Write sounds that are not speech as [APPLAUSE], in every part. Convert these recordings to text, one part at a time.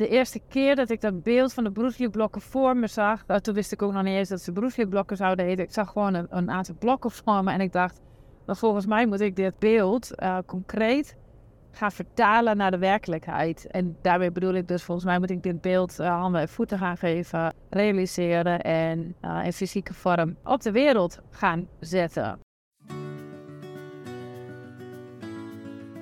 de eerste keer dat ik dat beeld van de Bruce Lee blokken voor me zag, uh, toen wist ik ook nog niet eens dat ze Bruce Lee blokken zouden heten. Ik zag gewoon een, een aantal blokken voor me en ik dacht, maar volgens mij moet ik dit beeld uh, concreet gaan vertalen naar de werkelijkheid. En daarmee bedoel ik dus, volgens mij moet ik dit beeld uh, handen en voeten gaan geven, realiseren en uh, in fysieke vorm op de wereld gaan zetten.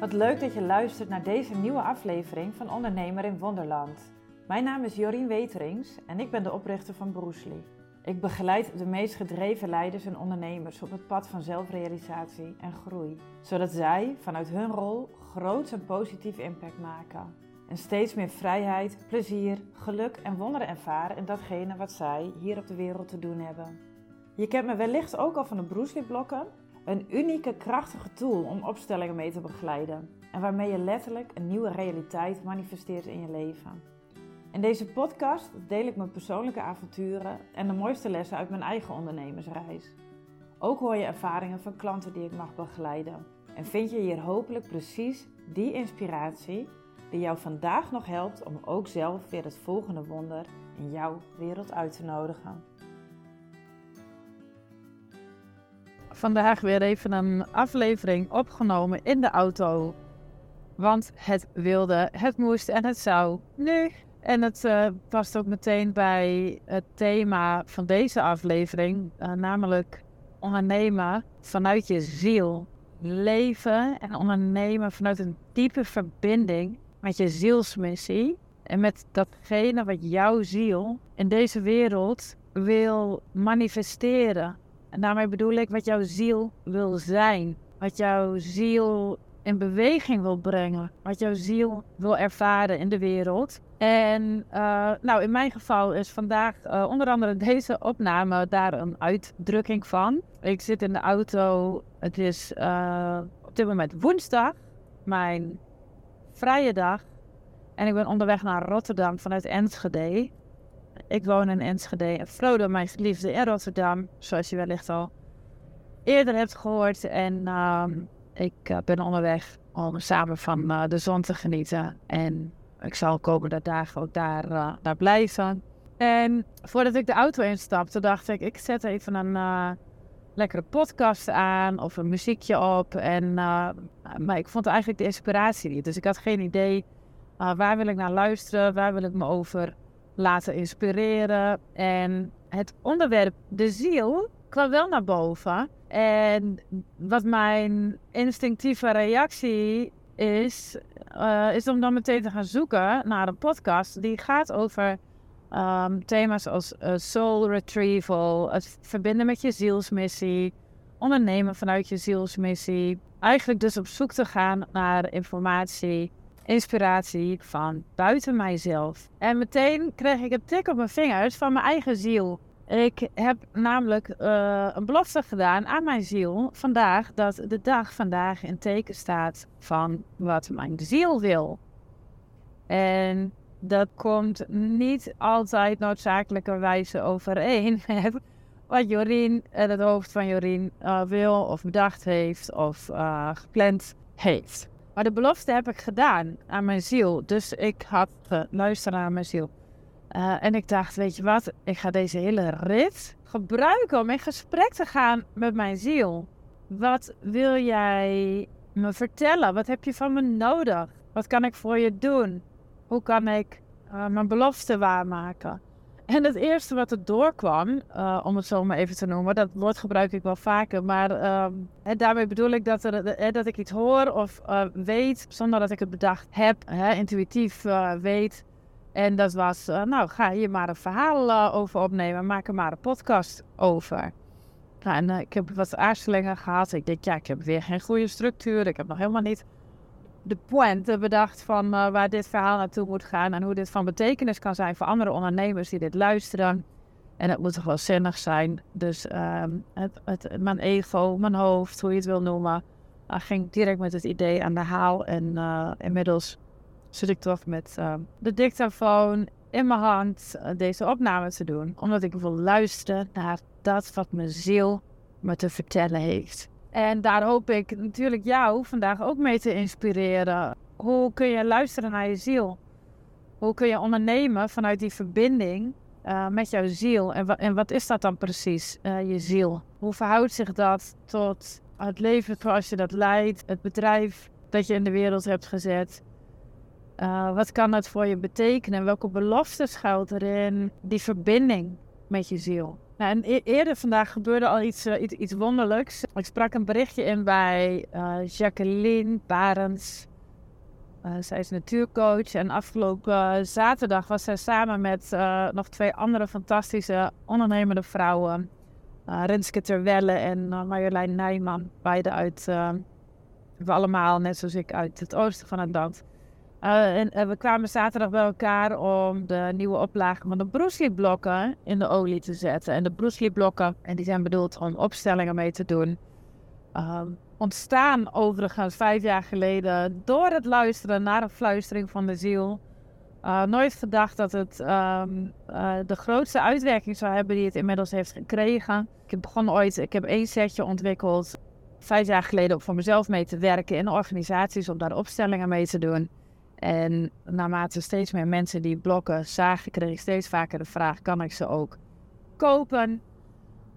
Wat leuk dat je luistert naar deze nieuwe aflevering van Ondernemer in Wonderland. Mijn naam is Jorien Weterings en ik ben de oprichter van Lee. Ik begeleid de meest gedreven leiders en ondernemers op het pad van zelfrealisatie en groei, zodat zij vanuit hun rol groots en positief impact maken. En steeds meer vrijheid, plezier, geluk en wonderen ervaren in datgene wat zij hier op de wereld te doen hebben. Je kent me wellicht ook al van de Bruce Lee blokken, een unieke, krachtige tool om opstellingen mee te begeleiden en waarmee je letterlijk een nieuwe realiteit manifesteert in je leven. In deze podcast deel ik mijn persoonlijke avonturen en de mooiste lessen uit mijn eigen ondernemersreis. Ook hoor je ervaringen van klanten die ik mag begeleiden. En vind je hier hopelijk precies die inspiratie die jou vandaag nog helpt om ook zelf weer het volgende wonder in jouw wereld uit te nodigen. Vandaag weer even een aflevering opgenomen in de auto. Want het wilde, het moest en het zou nu. En het uh, past ook meteen bij het thema van deze aflevering, uh, namelijk ondernemen vanuit je ziel. Leven en ondernemen vanuit een diepe verbinding met je zielsmissie en met datgene wat jouw ziel in deze wereld wil manifesteren. En daarmee bedoel ik wat jouw ziel wil zijn, wat jouw ziel in beweging wil brengen, wat jouw ziel wil ervaren in de wereld. En uh, nou, in mijn geval is vandaag uh, onder andere deze opname daar een uitdrukking van. Ik zit in de auto. Het is uh, op dit moment woensdag, mijn vrije dag. En ik ben onderweg naar Rotterdam vanuit Enschede. Ik woon in Enschede en Frodo, mijn liefde in Rotterdam, zoals je wellicht al eerder hebt gehoord. En ik ben onderweg om samen van de zon te genieten. En ik zal komende dagen ook daar, uh, daar blijven. En voordat ik de auto instapte, dacht ik, ik zet even een lekkere podcast aan of een muziekje op. En, maar ik vond eigenlijk de inspiratie niet. Dus ik had geen idee waar wil ik naar luisteren, waar wil ik me over laten inspireren. En het onderwerp de ziel kwam wel naar boven. En wat mijn instinctieve reactie is, uh, is om dan meteen te gaan zoeken naar een podcast die gaat over um, thema's als uh, soul retrieval, het verbinden met je zielsmissie, ondernemen vanuit je zielsmissie. Eigenlijk dus op zoek te gaan naar informatie, inspiratie van buiten mijzelf. En meteen kreeg ik een tik op mijn vingers van mijn eigen ziel. Ik heb namelijk uh, een belofte gedaan aan mijn ziel vandaag dat de dag vandaag in teken staat van wat mijn ziel wil. En dat komt niet altijd noodzakelijkerwijze overeen [LAUGHS] met wat Jorien en het hoofd van Jorien uh, wil of bedacht heeft of gepland heeft. Maar de belofte heb ik gedaan aan mijn ziel. Dus ik had geluisterd naar mijn ziel. Uh, en ik dacht, weet je wat, ik ga deze hele rit gebruiken om in gesprek te gaan met mijn ziel. Wat wil jij me vertellen? Wat heb je van me nodig? Wat kan ik voor je doen? Hoe kan ik uh, mijn belofte waarmaken? En het eerste wat er doorkwam, uh, om het zo maar even te noemen, dat woord gebruik ik wel vaker, maar uh, daarmee bedoel ik dat, er, dat ik iets hoor of weet zonder dat ik het bedacht heb, intuïtief weet en dat was, nou ga hier maar een verhaal over opnemen, maak er maar een podcast over. Nou, en ik heb wat aarzelingen gehad. Ik denk, ja, ik heb weer geen goede structuur. Ik heb nog helemaal niet de pointe bedacht van waar dit verhaal naartoe moet gaan. En hoe dit van betekenis kan zijn voor andere ondernemers die dit luisteren. En het moet toch wel zinnig zijn. Dus ehm, het, het, mijn ego, mijn hoofd, hoe je het wil noemen, ging direct met het idee aan de haal. En inmiddels zit ik toch met uh, de dictafoon in mijn hand uh, deze opname te doen. Omdat ik wil luisteren naar dat wat mijn ziel me te vertellen heeft. En daar hoop ik natuurlijk jou vandaag ook mee te inspireren. Hoe kun je luisteren naar je ziel? Hoe kun je ondernemen vanuit die verbinding uh, met jouw ziel? En, en wat is dat dan precies, uh, je ziel? Hoe verhoudt zich dat tot het leven zoals je dat leidt, het bedrijf dat je in de wereld hebt gezet? Uh, wat kan dat voor je betekenen? Welke belofte schuilt erin? Die verbinding met je ziel. Nou, en e eerder vandaag gebeurde al iets, uh, iets, iets, wonderlijks. Ik sprak een berichtje in bij uh, Jacqueline Barens. zij is natuurcoach en afgelopen zaterdag was zij samen met nog twee andere fantastische ondernemende vrouwen. Renske Terwelle en Marjolein Nijman. Beide uit, we allemaal, net zoals ik, uit het oosten van het land. Uh, en, uh, we kwamen zaterdag bij elkaar om de nieuwe oplage van de Bruce blokken in de olie te zetten. En de Bruce blokken, en die zijn bedoeld om opstellingen mee te doen, uh, ontstaan overigens vijf jaar geleden door het luisteren naar een fluistering van de ziel. Eh, nooit gedacht dat het um, de grootste uitwerking zou hebben die het inmiddels heeft gekregen. Ik begon ooit, ik heb één setje ontwikkeld vijf jaar geleden om voor mezelf mee te werken in organisaties om daar opstellingen mee te doen. En naarmate steeds meer mensen die blokken zagen, kreeg ik steeds vaker de vraag: kan ik ze ook kopen?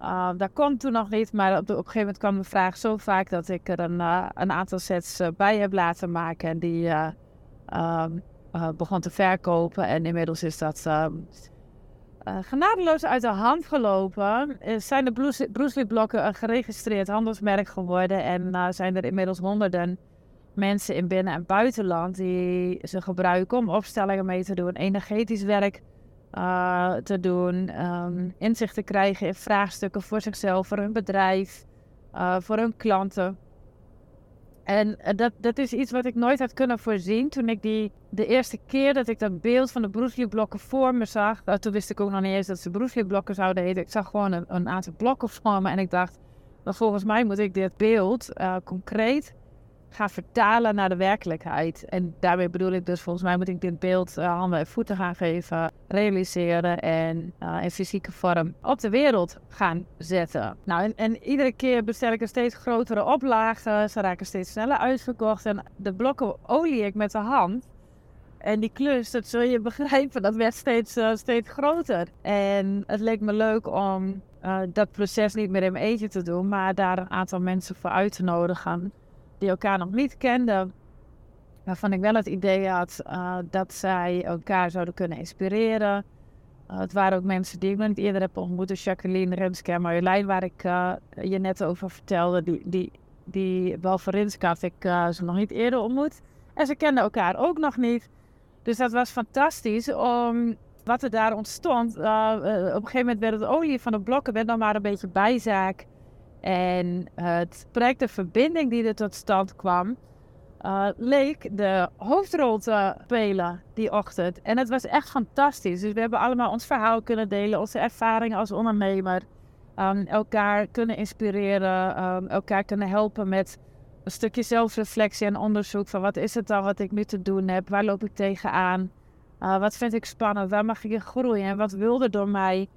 Uh, dat kon toen nog niet, maar op, een gegeven moment kwam de vraag zo vaak dat ik er een, een aantal sets uh, bij heb laten maken en die um, begon te verkopen. En inmiddels is dat um, genadeloos uit de hand gelopen. zijn de Bruce Lee blokken een geregistreerd handelsmerk geworden en zijn er inmiddels honderden mensen in binnen- en buitenland die ze gebruiken om opstellingen mee te doen, energetisch werk uh, te doen, um, inzicht te krijgen in vraagstukken voor zichzelf, voor hun bedrijf, uh, voor hun klanten. En dat, dat is iets wat ik nooit had kunnen voorzien. Toen ik die, de eerste keer dat ik dat beeld van de broeslieblokken voor me zag, toen wist ik ook nog niet eens dat ze broeslieblokken zouden heten. Ik zag gewoon een, aantal blokken voor me en ik dacht, volgens mij moet ik dit beeld concreet ga vertalen naar de werkelijkheid. En daarmee bedoel ik dus, volgens mij moet ik dit beeld uh, handen en voeten gaan geven, realiseren en uh, in fysieke vorm op de wereld gaan zetten. Nou, en, en, iedere keer bestel ik een steeds grotere oplagen, ze raken steeds sneller uitverkocht en de blokken olie ik met de hand. En die klus, dat zul je [LAUGHS] begrijpen, dat werd steeds, uh, steeds groter. En het leek me leuk om dat proces niet meer in mijn eentje te doen, maar daar een aantal mensen voor uit te nodigen die elkaar nog niet kenden. Waarvan ik wel het idee had uh, dat zij elkaar zouden kunnen inspireren. Uh, het waren ook mensen die ik nog niet eerder heb ontmoet. Dus Jacqueline, Renske en Marjolein, waar ik uh, je net over vertelde. Die, die, die wel voor Renske had ik ze nog niet eerder ontmoet. En ze kenden elkaar ook nog niet. Dus dat was fantastisch om wat er daar ontstond. op een gegeven moment werd het olie van de blokken werd dan maar een beetje bijzaak. En het project De Verbinding die er tot stand kwam, uh, leek de hoofdrol te spelen die ochtend. En het was echt fantastisch. Dus we hebben allemaal ons verhaal kunnen delen, onze ervaringen als ondernemer. Um, elkaar kunnen inspireren, um, elkaar kunnen helpen met een stukje zelfreflectie en onderzoek van wat is het dan wat ik nu te doen heb, waar loop ik tegenaan, uh, wat vind ik spannend, waar mag ik in groeien en wat wilde door mij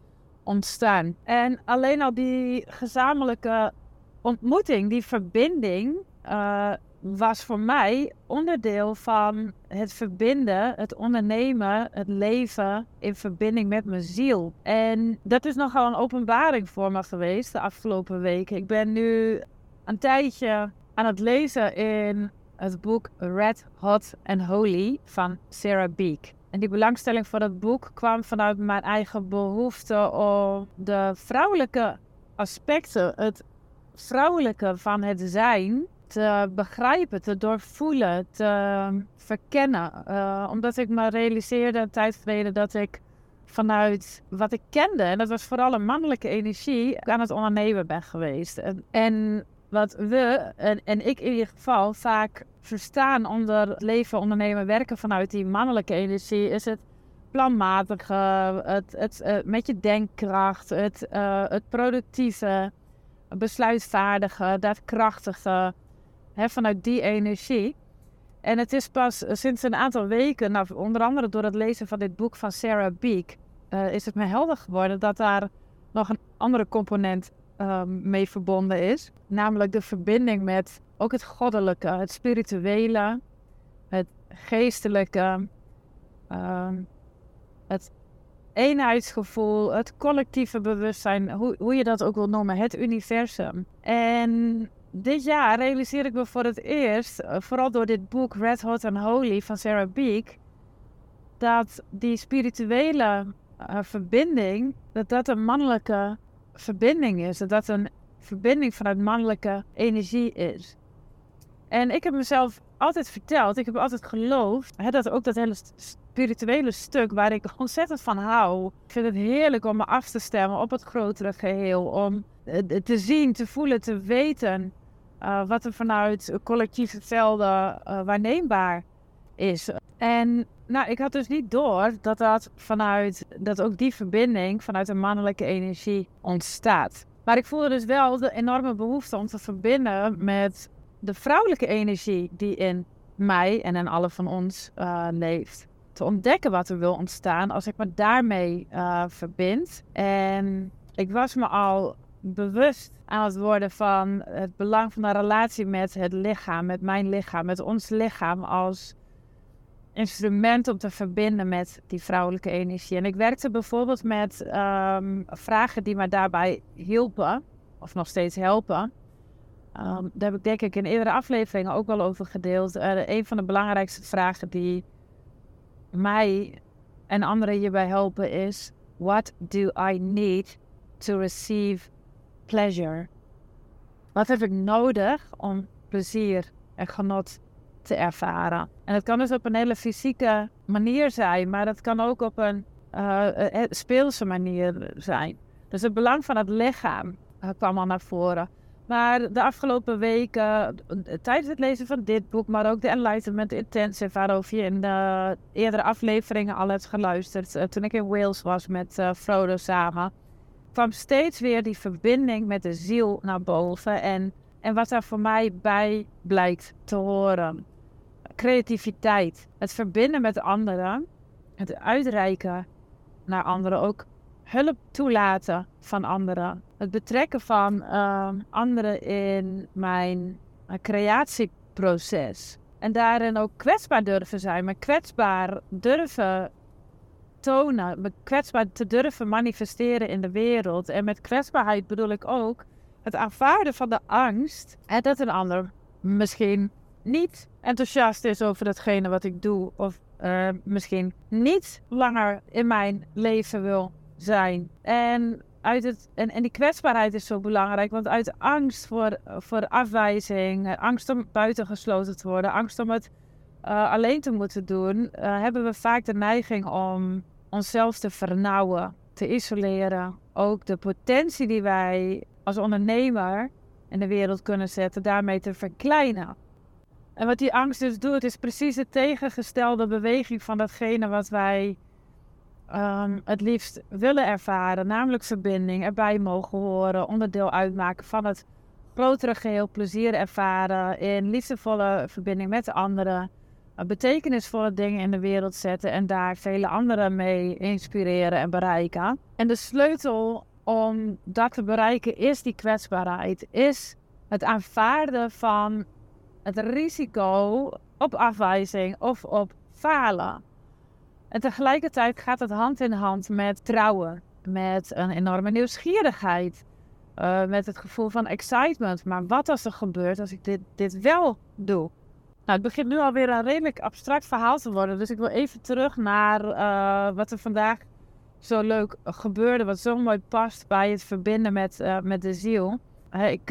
ontstaan. En alleen al die gezamenlijke ontmoeting, die verbinding, uh, was voor mij onderdeel van het verbinden, het ondernemen, het leven in verbinding met mijn ziel. En dat is nogal een openbaring voor me geweest de afgelopen weken. Ik ben nu een tijdje aan het lezen in het boek Red, Hot and Holy van Sarah Beek. En die belangstelling voor dat boek kwam vanuit mijn eigen behoefte om de vrouwelijke aspecten, het vrouwelijke van het zijn, te begrijpen, te doorvoelen, te verkennen. Uh, omdat ik me realiseerde een tijd geleden dat ik vanuit wat ik kende, en dat was vooral een mannelijke energie, aan het ondernemen ben geweest. En, wat we, en ik in ieder geval, vaak verstaan onder het leven, ondernemen, werken vanuit die mannelijke energie, is het planmatige, het, uh, met je denkkracht, het, uh, het productieve, besluitvaardige, daadkrachtige, hè, vanuit die energie. En het is pas sinds een aantal weken, nou, onder andere door het lezen van dit boek van Sarah Beek, is het me helder geworden dat daar nog een andere component um, mee verbonden is. Namelijk de verbinding met ook het goddelijke, het spirituele, het geestelijke. ehm, het eenheidsgevoel, het collectieve bewustzijn, hoe, hoe je dat ook wil noemen, het universum. En dit jaar realiseer ik me voor het eerst, eh, vooral door dit boek Red Hot and Holy van Sarah Beek, dat die spirituele uh, verbinding, dat dat een mannelijke verbinding is. Dat dat een verbinding vanuit mannelijke energie is. En ik heb mezelf altijd verteld, ik heb altijd geloofd, hè, dat ook dat hele spirituele stuk waar ik ontzettend van hou. Ik vind het heerlijk om me af te stemmen op het grotere geheel. Om te zien, te voelen, te weten uh, wat er vanuit collectief hetzelfde uh, waarneembaar is. En nou, ik had dus niet door dat dat vanuit, dat ook die verbinding vanuit een mannelijke energie ontstaat. Maar ik voelde dus wel de enorme behoefte om te verbinden met de vrouwelijke energie die in mij en in alle van ons uh, leeft. Te ontdekken wat er wil ontstaan als ik me daarmee uh, verbind. En ik was me al bewust aan het worden van het belang van de relatie met het lichaam, met mijn lichaam, met ons lichaam als instrument om te verbinden met die vrouwelijke energie. En ik werkte bijvoorbeeld met um, vragen die me daarbij hielpen, of nog steeds helpen. Um, daar heb ik denk ik in eerdere afleveringen ook wel over gedeeld. Uh, een van de belangrijkste vragen die mij en anderen hierbij helpen is: What do I need to receive pleasure? Wat heb ik nodig om plezier en genot te ervaren. En het kan dus op een hele fysieke manier zijn, maar het kan ook op een uh, speelse manier zijn. Dus het belang van het lichaam kwam al naar voren. Maar de afgelopen weken, tijdens het lezen van dit boek, maar ook de Enlightenment Intensive, waarover je in de eerdere afleveringen al hebt geluisterd, toen ik in Wales was met Frodo samen, kwam steeds weer die verbinding met de ziel naar boven en, en wat daar voor mij bij blijkt te horen. Creativiteit, het verbinden met anderen, het uitreiken naar anderen, ook hulp toelaten van anderen, het betrekken van uh, anderen in mijn creatieproces. En daarin ook kwetsbaar durven zijn, maar kwetsbaar durven tonen, me kwetsbaar te durven manifesteren in de wereld. En met kwetsbaarheid bedoel ik ook het aanvaarden van de angst dat een ander misschien niet enthousiast is over datgene wat ik doe. Of uh, misschien niet langer in mijn leven wil zijn. En, uit het, en, en die kwetsbaarheid is zo belangrijk. Want uit angst voor, voor afwijzing, angst om buitengesloten te worden, angst om het uh, alleen te moeten doen, uh, hebben we vaak de neiging om onszelf te vernauwen, te isoleren. Ook de potentie die wij als ondernemer in de wereld kunnen zetten, daarmee te verkleinen. En wat die angst dus doet, is precies de tegengestelde beweging van datgene wat wij um, het liefst willen ervaren. Namelijk verbinding, erbij mogen horen, onderdeel uitmaken van het grotere geheel, plezier ervaren in liefdevolle verbinding met anderen. Betekenisvolle dingen in de wereld zetten en daar vele anderen mee inspireren en bereiken. En de sleutel om dat te bereiken is die kwetsbaarheid, is het aanvaarden van het risico op afwijzing of op falen. En tegelijkertijd gaat het hand in hand met trouwen, met een enorme nieuwsgierigheid, uh, met het gevoel van excitement. Maar wat als er gebeurt als ik dit, dit wel doe? Nou, het begint nu alweer een redelijk abstract verhaal te worden. Dus ik wil even terug naar uh, wat er vandaag zo leuk gebeurde. Wat zo mooi past bij het verbinden met, uh, met de ziel. ik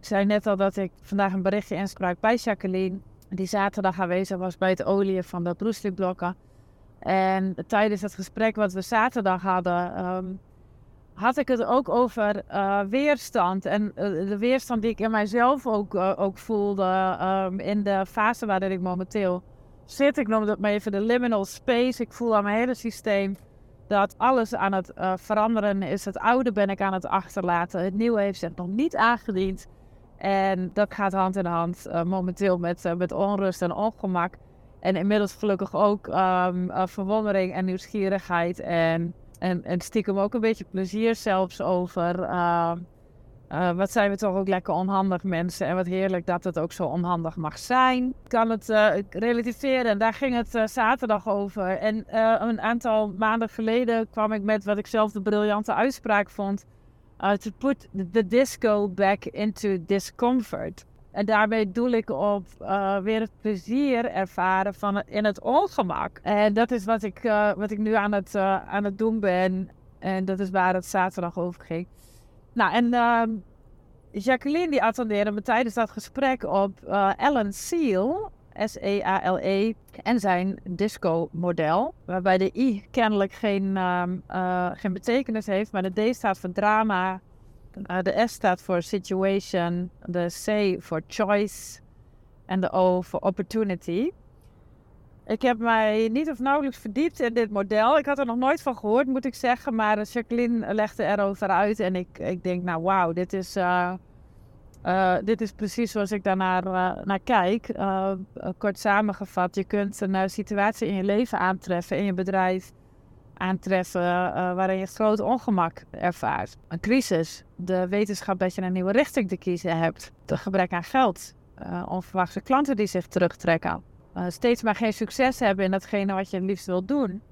zei net al dat ik vandaag een berichtje insprak bij Jacqueline. Die zaterdag aanwezig was bij het olieën van de broeslieblokken. En tijdens het gesprek wat we zaterdag hadden, um, had ik het ook over uh, weerstand. En uh, de weerstand die ik in mijzelf ook, uh, ook voelde um, in de fase waarin ik momenteel zit. Ik noem dat maar even de liminal space. Ik voel aan mijn hele systeem dat alles aan het veranderen is. Het oude ben ik aan het achterlaten. Het nieuwe heeft zich nog niet aangediend. En dat gaat hand in hand momenteel met, met onrust en ongemak. En inmiddels gelukkig ook um, uh, verwondering en nieuwsgierigheid. En, en, en stiekem ook een beetje plezier zelfs over ehm, Uh, wat zijn we toch ook lekker onhandig mensen. En wat heerlijk dat het ook zo onhandig mag zijn. Ik kan het uh, relativeren. En daar ging het zaterdag over. En een aantal maanden geleden kwam ik met wat ik zelf de briljante uitspraak vond. to put the disco back into discomfort. En daarmee doel ik op weer het plezier ervaren van in het ongemak. En dat is wat ik, wat ik nu aan het, aan het doen ben. En dat is waar het zaterdag over ging. Nou, en uh, Jacqueline die attendeerde me tijdens dat gesprek op Alan Seal, S-E-A-L-E, -E, en zijn disco-model. Waarbij de I kennelijk geen, uh, geen betekenis heeft, maar de D staat voor drama, uh, de S staat voor situation, de C voor choice en de O voor opportunity. Ik heb mij niet of nauwelijks verdiept in dit model. Ik had er nog nooit van gehoord, moet ik zeggen. Maar Jacqueline legde erover uit. En ik, ik denk, nou wauw, dit is, dit is precies zoals ik daarnaar naar kijk. kort samengevat, je kunt een situatie in je leven aantreffen, in je bedrijf aantreffen, waarin je groot ongemak ervaart. Een crisis, de wetenschap dat je een nieuwe richting te kiezen hebt. Het gebrek aan geld, onverwachte klanten die zich terugtrekken uh, steeds maar geen succes hebben in datgene wat je het liefst wilt doen.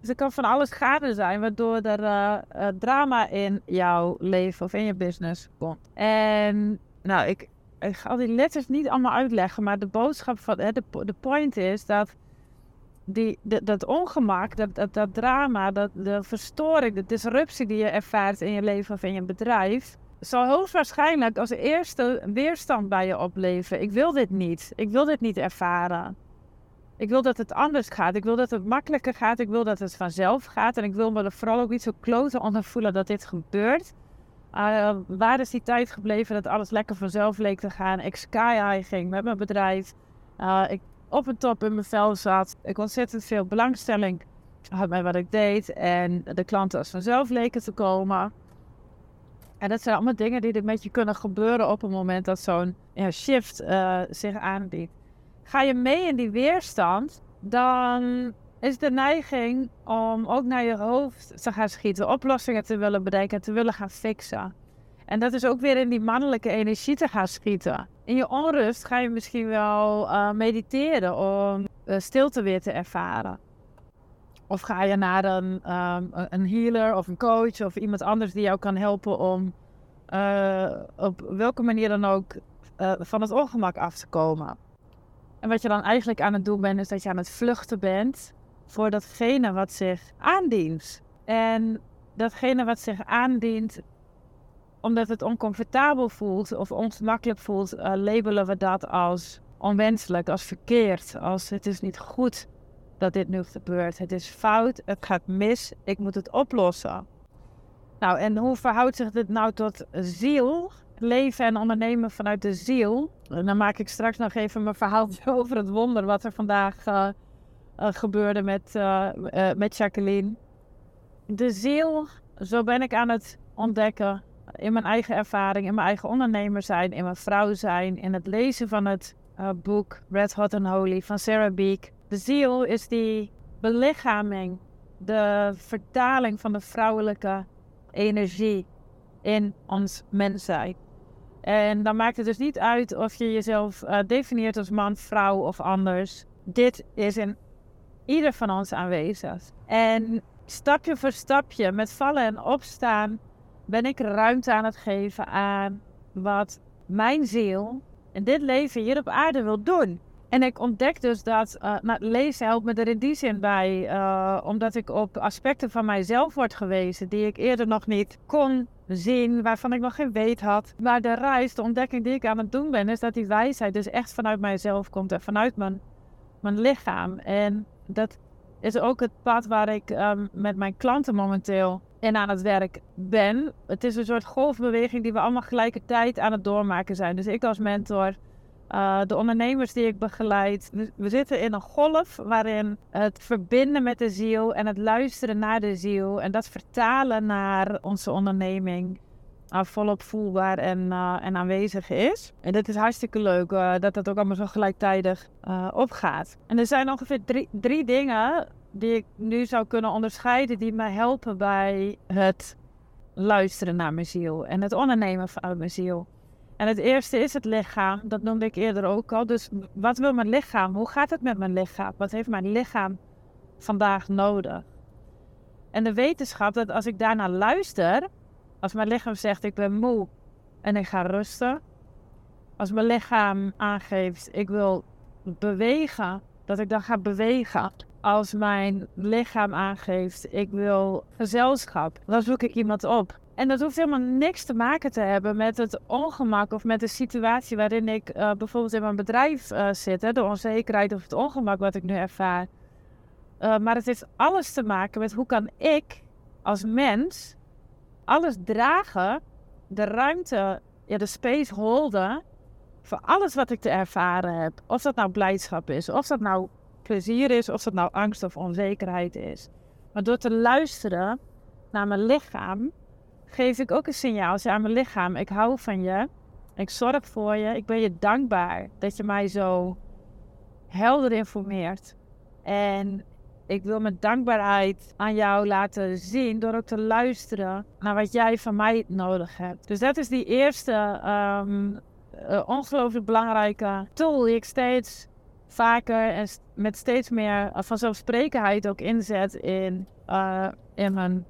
Dus er kan van alles gaande zijn, waardoor er drama in jouw leven of in je business komt. En nou, ik, ik ga die letters niet allemaal uitleggen, maar de boodschap van de, de point is dat die, dat ongemak, dat, dat, drama, dat, de verstoring, de disruptie die je ervaart in je leven of in je bedrijf, zal hoogstwaarschijnlijk als eerste weerstand bij je opleveren. Ik wil dit niet. Ik wil dit niet ervaren. Ik wil dat het anders gaat. Ik wil dat het makkelijker gaat. Ik wil dat het vanzelf gaat. En ik wil me er vooral ook niet zo kloten onder voelen dat dit gebeurt. Uh, waar is die tijd gebleven dat alles lekker vanzelf leek te gaan? Ik sky ging met mijn bedrijf. Uh, ik op een top in mijn vel zat. Ik ontzettend veel belangstelling had bij wat ik deed. En de klanten als vanzelf leken te komen. En dat zijn allemaal dingen die er met je kunnen gebeuren op het moment dat zo'n ja, shift uh, zich aanbiedt. Ga je mee in die weerstand, dan is de neiging om ook naar je hoofd te gaan schieten, oplossingen te willen bedenken, te willen gaan fixen. En dat is ook weer in die mannelijke energie te gaan schieten. In je onrust ga je misschien wel uh, mediteren om uh, stilte weer te ervaren. Of ga je naar een, um, een healer of een coach of iemand anders die jou kan helpen om uh, op welke manier dan ook van het ongemak af te komen. En wat je dan eigenlijk aan het doen bent, is dat je aan het vluchten bent voor datgene wat zich aandient. En datgene wat zich aandient, omdat het oncomfortabel voelt of ongemakkelijk voelt, uh, labelen we dat als onwenselijk, als verkeerd, als het is niet goed dat dit nu gebeurt. Het is fout, het gaat mis, ik moet het oplossen. Nou, en hoe verhoudt zich dit nou tot ziel? leven en ondernemen vanuit de ziel. En dan maak ik straks nog even mijn verhaal [LAUGHS] over het wonder wat er vandaag uh, uh, gebeurde met, met Jacqueline. De ziel, zo ben ik aan het ontdekken in mijn eigen ervaring, in mijn eigen ondernemer zijn, in mijn vrouw zijn, in het lezen van het boek Red Hot and Holy van Sarah Beek. De ziel is die belichaming, de vertaling van de vrouwelijke energie in ons mens zijn. En dan maakt het dus niet uit of je jezelf uh, definieert als man, vrouw of anders. Dit is in ieder van ons aanwezig. En stapje voor stapje, met vallen en opstaan, ben ik ruimte aan het geven aan wat mijn ziel in dit leven hier op aarde wil doen. En ik ontdek dus dat uh, nou, lezen helpt me er in die zin bij, uh, omdat ik op aspecten van mijzelf word gewezen die ik eerder nog niet kon zien, waarvan ik nog geen weet had. Maar de reis, de ontdekking die ik aan het doen ben, is dat die wijsheid dus echt vanuit mijzelf komt en vanuit mijn, mijn lichaam. En dat is ook het pad waar ik um, met mijn klanten momenteel in aan het werk ben. Het is een soort golfbeweging die we allemaal gelijkertijd aan het doormaken zijn. Dus ik als mentor uh, de ondernemers die ik begeleid. We zitten in een golf waarin het verbinden met de ziel en het luisteren naar de ziel en dat vertalen naar onze onderneming uh, volop voelbaar en, uh, en aanwezig is. En dat is hartstikke leuk dat dat ook allemaal zo gelijktijdig opgaat. En er zijn ongeveer drie, drie dingen die ik nu zou kunnen onderscheiden die mij helpen bij het luisteren naar mijn ziel en het ondernemen vanuit mijn ziel. En het eerste is het lichaam, dat noemde ik eerder ook al. Dus wat wil mijn lichaam? Hoe gaat het met mijn lichaam? Wat heeft mijn lichaam vandaag nodig? En de wetenschap dat als ik daarnaar luister, als mijn lichaam zegt ik ben moe en ik ga rusten, als mijn lichaam aangeeft ik wil bewegen, dat ik dan ga bewegen. Als mijn lichaam aangeeft ik wil gezelschap, dan zoek ik iemand op. En dat hoeft helemaal niks te maken te hebben met het ongemak of met de situatie waarin ik uh, bijvoorbeeld in mijn bedrijf uh, zit. Hè, de onzekerheid of het ongemak wat ik nu ervaar. Uh, maar het heeft alles te maken met hoe kan ik als mens alles dragen, de ruimte, ja, de space holden voor alles wat ik te ervaren heb. Of dat nou blijdschap is, of dat nou plezier is, of dat nou angst of onzekerheid is. Maar door te luisteren naar mijn lichaam, geef ik ook een signaal aan mijn lichaam. Ik hou van je. Ik zorg voor je. Ik ben je dankbaar dat je mij zo helder informeert. En ik wil mijn dankbaarheid aan jou laten zien door ook te luisteren naar wat jij van mij nodig hebt. Dus dat is die eerste um, ongelooflijk belangrijke tool die ik steeds vaker en met steeds meer vanzelfsprekendheid ook inzet in, uh, in mijn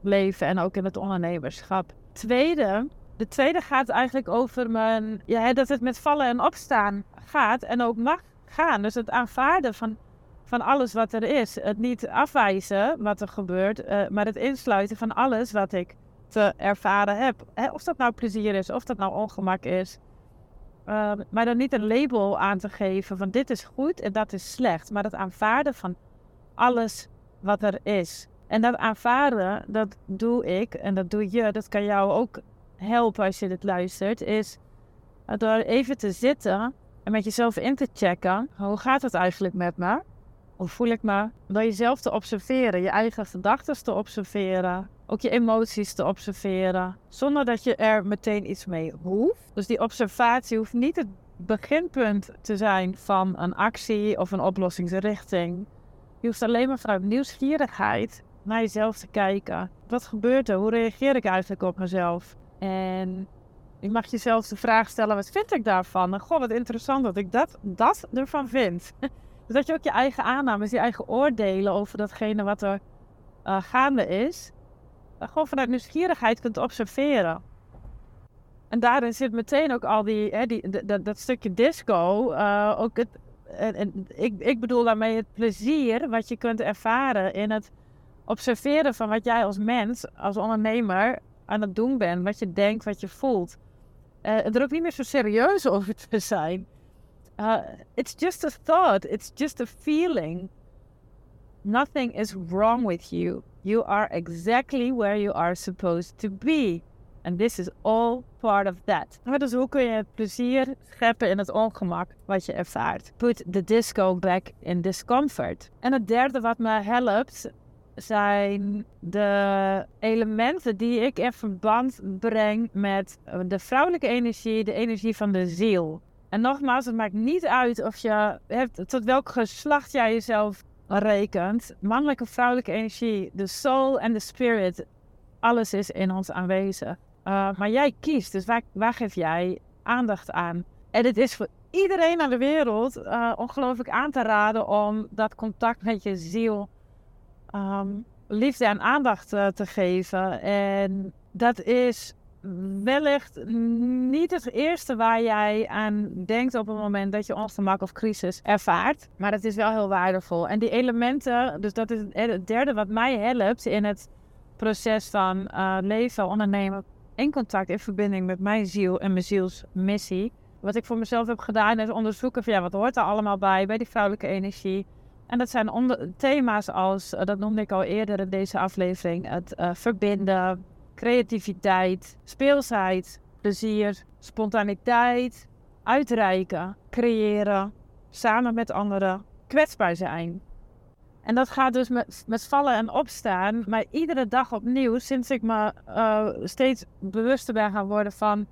leven en ook in het ondernemerschap. Tweede, de tweede gaat eigenlijk over mijn, ja, dat het met vallen en opstaan gaat en ook mag gaan. Dus het aanvaarden van, van alles wat er is. Het niet afwijzen wat er gebeurt, uh, maar het insluiten van alles wat ik te ervaren heb. of dat nou plezier is, of dat nou ongemak is. Uh, maar dan niet een label aan te geven van dit is goed en dat is slecht. Maar het aanvaarden van alles wat er is. En dat aanvaarden, dat doe ik en dat doe je, dat kan jou ook helpen als je dit luistert, is door even te zitten en met jezelf in te checken. Hoe gaat het eigenlijk met me? Hoe voel ik me? Door jezelf te observeren, je eigen gedachten te observeren, ook je emoties te observeren, zonder dat je er meteen iets mee hoeft. Dus die observatie hoeft niet het beginpunt te zijn van een actie of een oplossingsrichting. Je hoeft alleen maar vanuit nieuwsgierigheid naar jezelf te kijken. Wat gebeurt er? Hoe reageer ik eigenlijk op mezelf? En je mag jezelf de vraag stellen: wat vind ik daarvan? En goh, wat interessant dat ik dat, dat ervan vind. [LAUGHS] dus dat je ook je eigen aannames, je eigen oordelen over datgene wat er uh, gaande is, gewoon vanuit nieuwsgierigheid kunt observeren. En daarin zit meteen ook al die, hè, die dat, stukje disco, uh, ook het, en, ik, ik bedoel daarmee het plezier wat je kunt ervaren in het observeren van wat jij als mens, als ondernemer aan het doen bent. Wat je denkt, wat je voelt. Uh, er ook niet meer zo serieus [LAUGHS] over te zijn. It's just a thought. It's just a feeling. Nothing is wrong with you. You are exactly where you are supposed to be. And this is all part of that. Dus hoe kun je plezier scheppen in het ongemak wat je ervaart? Put the disco back in discomfort. En het derde wat me helpt zijn de elementen die ik in verband breng met de vrouwelijke energie, de energie van de ziel. En nogmaals, het maakt niet uit of je hebt, tot welk geslacht jij jezelf rekent. Mannelijke, vrouwelijke energie, de soul en de spirit, alles is in ons aanwezig. Uh, maar jij kiest, dus waar, waar geef jij aandacht aan? En het is voor iedereen aan de wereld uh, ongelooflijk aan te raden om dat contact met je ziel um, liefde en aandacht uh, te geven. En dat is wellicht niet het eerste waar jij aan denkt op het moment dat je ongemak of crisis ervaart. Maar het is wel heel waardevol. En die elementen, dus dat is het derde wat mij helpt in het proces van uh, leven, ondernemen, in contact, in verbinding met mijn ziel en mijn zielsmissie. Wat ik voor mezelf heb gedaan is onderzoeken van ja, wat hoort er allemaal bij, bij die vrouwelijke energie. En dat zijn onder, thema's als, eh, dat noemde ik al eerder in deze aflevering, het uh, verbinden, creativiteit, speelsheid, plezier, spontaniteit, uitreiken, creëren, samen met anderen, kwetsbaar zijn. En dat gaat dus met, met vallen en opstaan, maar iedere dag opnieuw, sinds ik me uh, steeds bewuster ben gaan worden van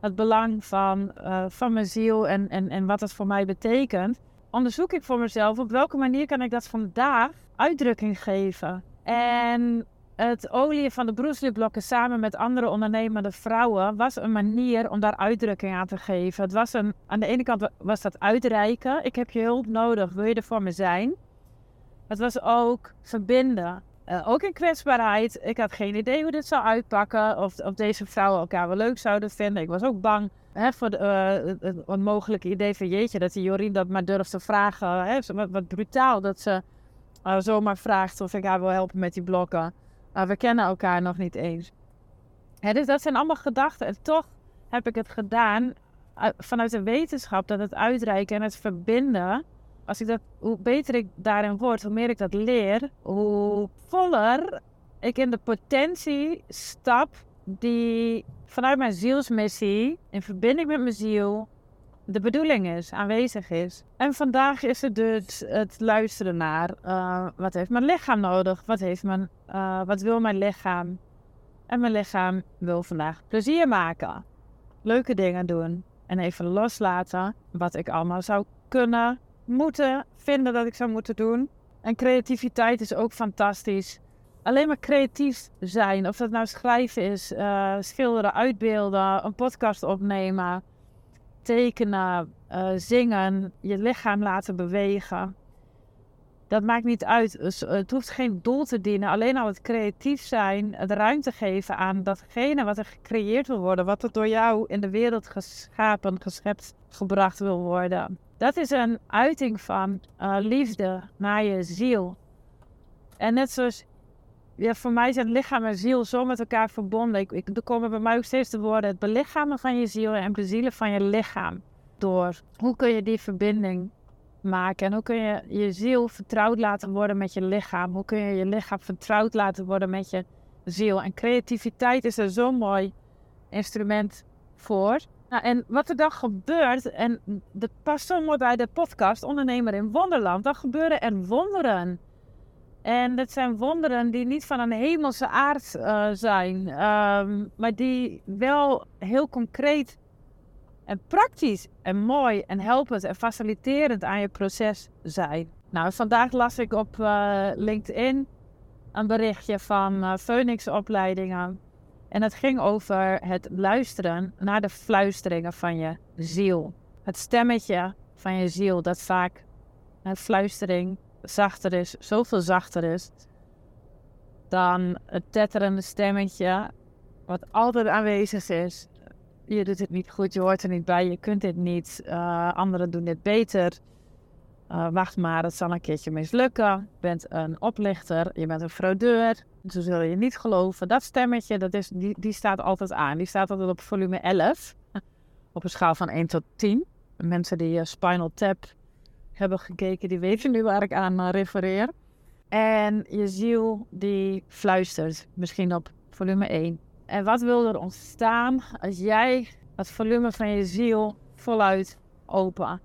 het belang van, uh, van mijn ziel en, en, en wat het voor mij betekent onderzoek ik voor mezelf op welke manier kan ik dat vandaag uitdrukking geven. En het olie van de broeslipblokken samen met andere ondernemende vrouwen was een manier om daar uitdrukking aan te geven. Het was een, aan de ene kant was dat uitreiken. Ik heb je hulp nodig, wil je er voor me zijn? Het was ook verbinden. Uh, ook in kwetsbaarheid. Ik had geen idee hoe dit zou uitpakken. Of, of deze vrouwen elkaar wel leuk zouden vinden. Ik was ook bang hè, voor de, uh, het, het, mogelijke idee van jeetje, dat die Jorien dat maar durft te vragen. Hè, wat, wat brutaal dat ze uh, zomaar vraagt of ik haar wil helpen met die blokken. Maar we kennen elkaar nog niet eens. Dus dat zijn allemaal gedachten. En toch heb ik het gedaan vanuit de wetenschap dat het uitreiken en het verbinden als ik dat, hoe beter ik daarin word, hoe meer ik dat leer, hoe voller ik in de potentie stap die vanuit mijn zielsmissie, in verbinding met mijn ziel, de bedoeling is, aanwezig is. En vandaag is het dus het luisteren naar uh, wat heeft mijn lichaam nodig? Wat, heeft mijn, uh, wat wil mijn lichaam? En mijn lichaam wil vandaag plezier maken. Leuke dingen doen. En even loslaten wat ik allemaal zou kunnen moeten vinden dat ik zou moeten doen. En creativiteit is ook fantastisch. Alleen maar creatief zijn, of dat nou schrijven is, uh, schilderen, uitbeelden, een podcast opnemen, tekenen, uh, zingen, je lichaam laten bewegen. Dat maakt niet uit. Dus, het hoeft geen doel te dienen. Alleen al het creatief zijn, het ruimte geven aan datgene wat er gecreëerd wil worden, wat er door jou in de wereld geschapen, geschept, gebracht wil worden. Dat is een uiting van uh, liefde naar je ziel. En net zoals ja, voor mij zijn lichaam en ziel zo met elkaar verbonden. Ik, ik, er komen bij mij ook steeds de woorden het belichamen van je ziel en bezielen van je lichaam. Door hoe kun je die verbinding maken en hoe kun je je ziel vertrouwd laten worden met je lichaam? Hoe kun je je lichaam vertrouwd laten worden met je ziel? En creativiteit is er zo'n mooi instrument voor. Nou, en wat er dan gebeurt, en dat past zo mooi bij de podcast Ondernemer in Wonderland, dan gebeuren er wonderen. En dat zijn wonderen die niet van een hemelse aard uh, zijn, um, maar die wel heel concreet en praktisch en mooi en helpend en faciliterend aan je proces zijn. Nou, vandaag las ik op uh, LinkedIn een berichtje van uh, Phoenix Opleidingen en het ging over het luisteren naar de fluisteringen van je ziel. Het stemmetje van je ziel, dat vaak een fluistering zachter is, zoveel zachter is dan het tetterende stemmetje, wat altijd aanwezig is. Je doet het niet goed, je hoort er niet bij, je kunt dit niet, uh, anderen doen dit beter. Uh, wacht maar, het zal een keertje mislukken. Je bent een oplichter, je bent een fraudeur. Zo zul je niet geloven. Dat stemmetje, dat is, die, die staat altijd aan. Die staat altijd op volume 11. [LAUGHS] Op een schaal van 1 tot 10. Mensen die uh, Spinal Tap hebben gekeken, die weten nu waar ik aan uh, refereer. En je ziel die fluistert, misschien op volume 1. En wat wil er ontstaan als jij het volume van je ziel voluit open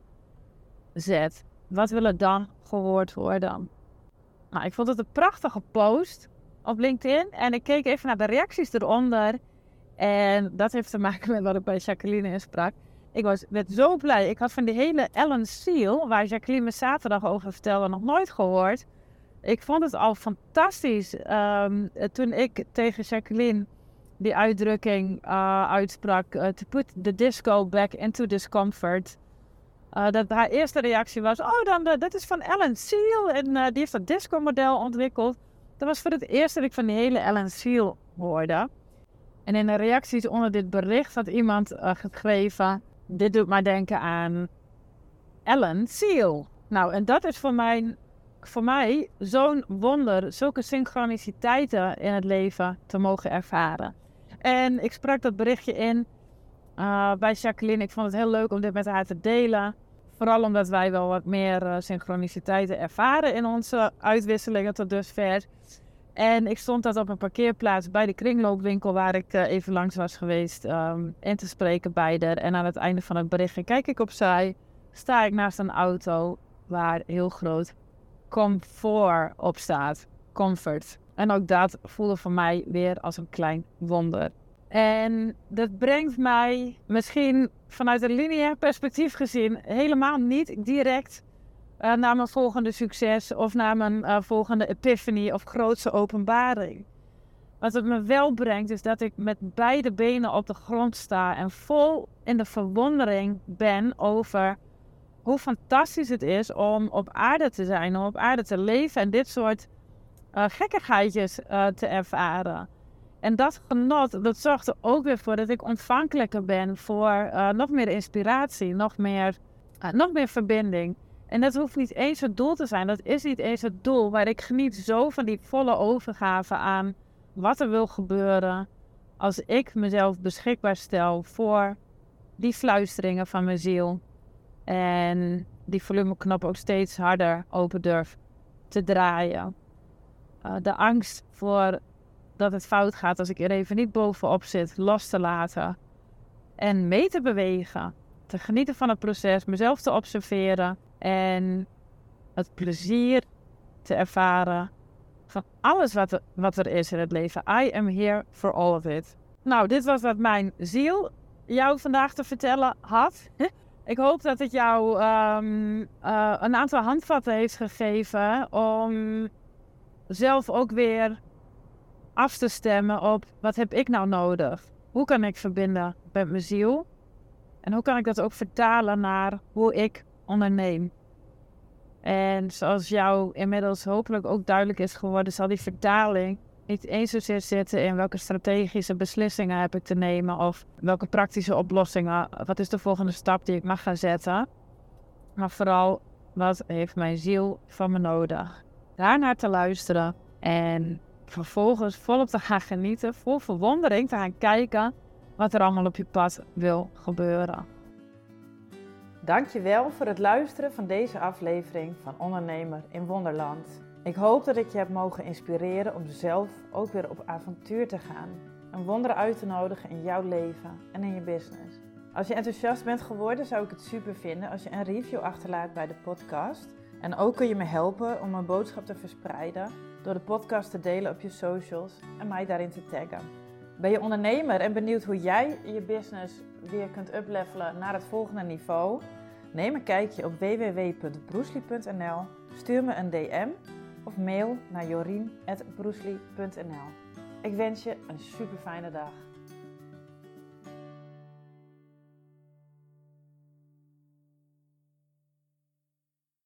zet? Wat wil er dan gehoord worden? Nou, ik vond het een prachtige post op LinkedIn. En ik keek even naar de reacties eronder. En dat heeft te maken met wat ik bij Jacqueline in sprak. Ik was, werd zo blij. Ik had van die hele Ellen Seal, waar Jacqueline me zaterdag over vertelde, nog nooit gehoord. Ik vond het al fantastisch um, toen ik tegen Jacqueline die uitdrukking uh, uitsprak. Uh, to put the disco back into discomfort. Uh, dat haar eerste reactie was: Oh, dan, dat is van Ellen Seal. En die heeft dat disco-model ontwikkeld. Dat was voor het eerst dat ik van die hele Ellen Seal hoorde. En in de reacties onder dit bericht had iemand geschreven: Dit doet mij denken aan Ellen Seal. Nou, en dat is voor mij, voor mij zo'n wonder, zulke synchroniciteiten in het leven te mogen ervaren. En ik sprak dat berichtje in uh, bij Jacqueline. Ik vond het heel leuk om dit met haar te delen. Vooral omdat wij wel wat meer uh, synchroniciteiten ervaren in onze uitwisselingen tot dusver. En ik stond dat op een parkeerplaats bij de kringloopwinkel waar ik uh, even langs was geweest um, in te spreken bij. En aan het einde van het berichtje kijk ik opzij, sta ik naast een auto waar heel groot comfort op staat. Comfort. En ook dat voelde voor mij weer als een klein wonder. En dat brengt mij misschien vanuit een lineair perspectief gezien helemaal niet direct uh, naar mijn volgende succes of naar mijn uh, volgende epiphany of grootste openbaring. Wat het me wel brengt, is dat ik met beide benen op de grond sta en vol in de verwondering ben over hoe fantastisch het is om op aarde te zijn, om op aarde te leven en dit soort uh, gekkigheidjes te ervaren. En dat genot, dat zorgt er ook weer voor dat ik ontvankelijker ben voor nog meer inspiratie, nog meer, nog meer verbinding. En dat hoeft niet eens het doel te zijn, dat is niet eens het doel, maar ik geniet zo van die volle overgave aan wat er wil gebeuren als ik mezelf beschikbaar stel voor die fluisteringen van mijn ziel. En die volumeknop ook steeds harder open durf te draaien. Uh, de angst voor dat het fout gaat als ik er even niet bovenop zit, los te laten. En mee te bewegen. Te genieten van het proces, mezelf te observeren. En het plezier te ervaren van alles wat er, wat er is in het leven. I am here for all of it. Nou, dit was wat mijn ziel jou vandaag te vertellen had. [LAUGHS] Ik hoop dat het jou um, uh, een aantal handvatten heeft gegeven om zelf ook weer af te stemmen op wat heb ik nou nodig? Hoe kan ik verbinden met mijn ziel? En hoe kan ik dat ook vertalen naar hoe ik onderneem? En zoals jou inmiddels hopelijk ook duidelijk is geworden, zal die vertaling niet eens zozeer zitten in welke strategische beslissingen heb ik te nemen of welke praktische oplossingen, wat is de volgende stap die ik mag gaan zetten. Maar vooral, wat heeft mijn ziel van me nodig? Daarnaar te luisteren en vervolgens volop te gaan genieten, vol verwondering te gaan kijken wat er allemaal op je pad wil gebeuren. Dankjewel voor het luisteren van deze aflevering van Ondernemer in Wonderland. Ik hoop dat ik je heb mogen inspireren om zelf ook weer op avontuur te gaan. Een wonder uit te nodigen in jouw leven en in je business. Als je enthousiast bent geworden, zou ik het super vinden als je een review achterlaat bij de podcast. En ook kun je me helpen om mijn boodschap te verspreiden door de podcast te delen op je socials en mij daarin te taggen. Ben je ondernemer en benieuwd hoe jij je business weer kunt uplevelen naar het volgende niveau? Neem een kijkje op www.broesli.nl, stuur me een DM of mail naar jorien.broesli.nl. Ik wens je een super fijne dag.